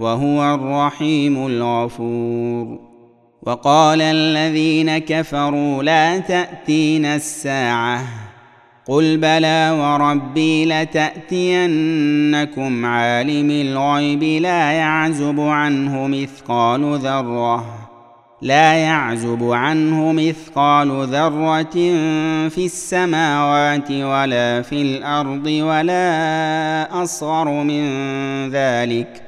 وهو الرحيم الغفور. وقال الذين كفروا لا تأتينا الساعة. قل بلى وربي لتأتينكم عالم الغيب لا يعزب عنه مثقال ذرة. لا يعزب عنه مثقال ذرة في السماوات ولا في الأرض ولا أصغر من ذلك.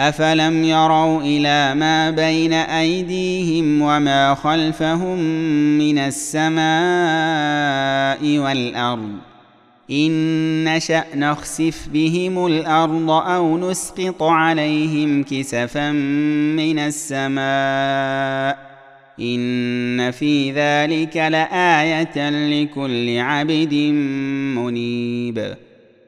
افلم يروا إلى ما بين ايديهم وما خلفهم من السماء والارض ان نشا نخسف بهم الأرض أو نسقط عليهم كسفا من السماء ان في ذلك لايه لكل عبد منيب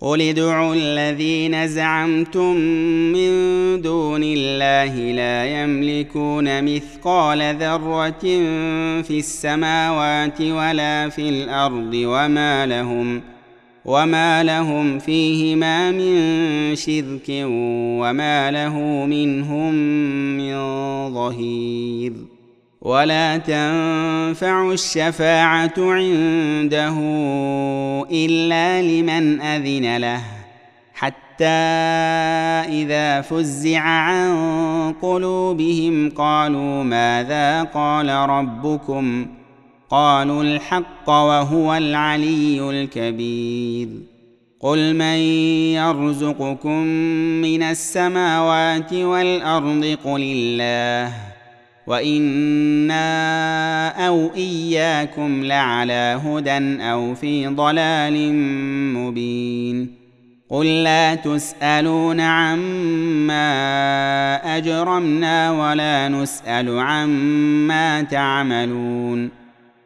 قل ادعوا الذين زعمتم من دون الله لا يملكون مثقال ذره في السماوات ولا في الأرض وما لهم وما لهم فيهما من شرك وما له منهم من ظهير ولا تنفع الشفاعة عنده إلا لمن أذن له. حتى إذا فزع عن قلوبهم قالوا ماذا قال ربكم؟ قالوا الحق وهو العلي الكبير. قل من يرزقكم من السماوات والأرض قل الله. وأنا أو اياكم لعلى هدى أو في ضلال مبين قل لا تسالون عما اجرمنا ولا نسال عما تعملون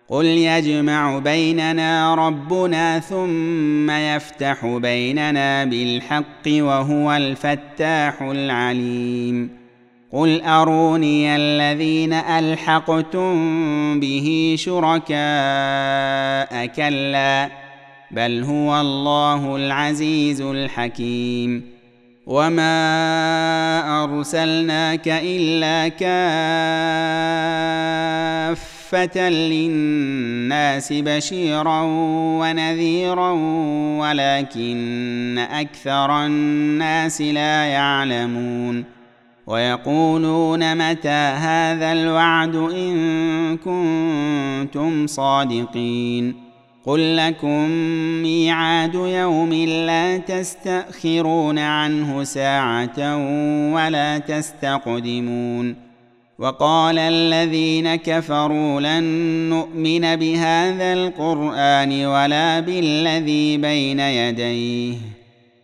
قل يجمع بيننا ربنا ثم يفتح بيننا بالحق وهو الفتاح العليم قل اروني الذين الحقتم به شركاء كلا بل هو الله العزيز الحكيم وما ارسلناك الا كافه للناس بشيرا ونذيرا ولكن أكثر الناس لا يعلمون ويقولون متى هذا الوعد إن كنتم صادقين قل لكم ميعاد يوم لا تستأخرون عنه ساعة ولا تستقدمون وقال الذين كفروا لن نؤمن بهذا القرآن ولا بالذي بين يديه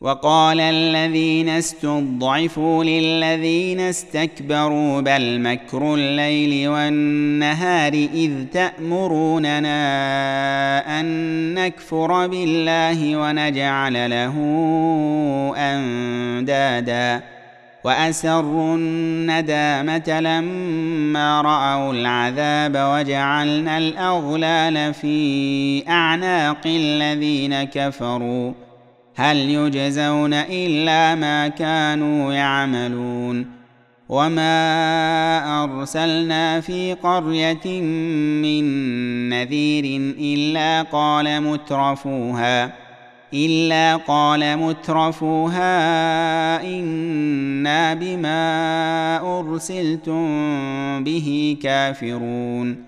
وقال الذين استضعفوا للذين استكبروا بل مكر الليل والنهار إذ تأمروننا أن نكفر بالله ونجعل له أندادا وأسروا الندامة لما رأوا العذاب وجعلنا الأغلال في أعناق الذين كفروا هل يجزون إلا ما كانوا يعملون وما أرسلنا في قرية من نذير إلا قال مترفوها إلا قال مترفوها إنا بما أرسلتم به كافرون.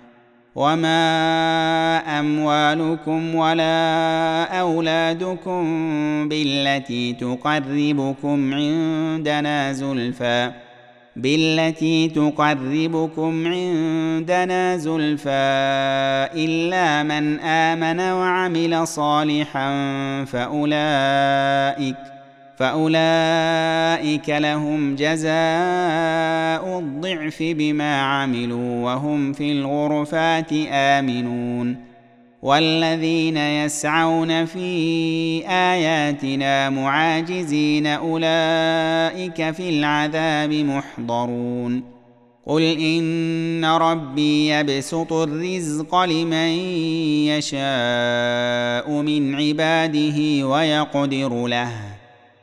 وما اموالكم ولا اولادكم بالتي تقربكم عندنا زلفى بالتي تقربكم عندنا زلفى الا من امن وعمل صالحا فاولئك فأولئك لهم جزاء الضعف بما عملوا وهم في الغرفات آمنون والذين يسعون في آياتنا معاجزين أولئك في العذاب محضرون قل إن ربي يبسط الرزق لمن يشاء من عباده ويقدر له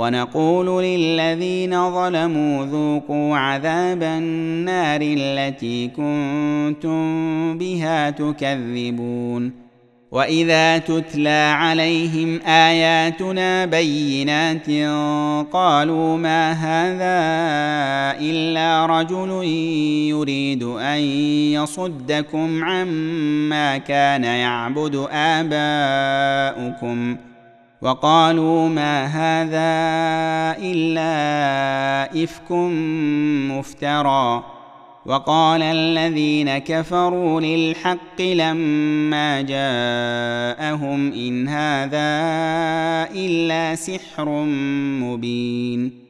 ونقول للذين ظلموا ذوقوا عذاب النار التي كنتم بها تكذبون. وإذا تتلى عليهم آياتنا بينات قالوا ما هذا إلا رجل يريد أن يصدكم عما كان يعبد آباؤكم. وقالوا ما هذا إلا إفك مفترى. وقال الذين كفروا للحق لما جاءهم إن هذا إلا سحر مبين.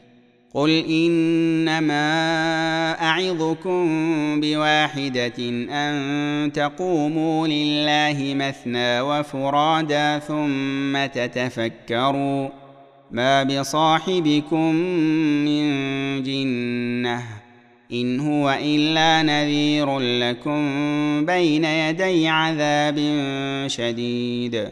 قل انما اعظكم بواحده ان تقوموا لله مثنى وفرادا ثم تتفكروا ما بصاحبكم من جنه ان هو الا نذير لكم بين يدي عذاب شديد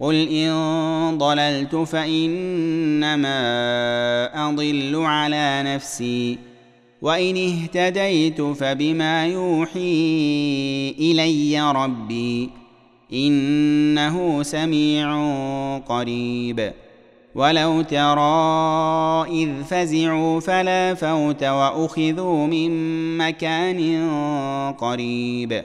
قل ان ضللت فانما اضل على نفسي وان اهتديت فبما يوحي الي ربي انه سميع قريب ولو ترى اذ فزعوا فلا فوت واخذوا من مكان قريب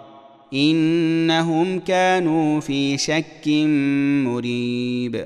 إنهم كانوا في شك مريب.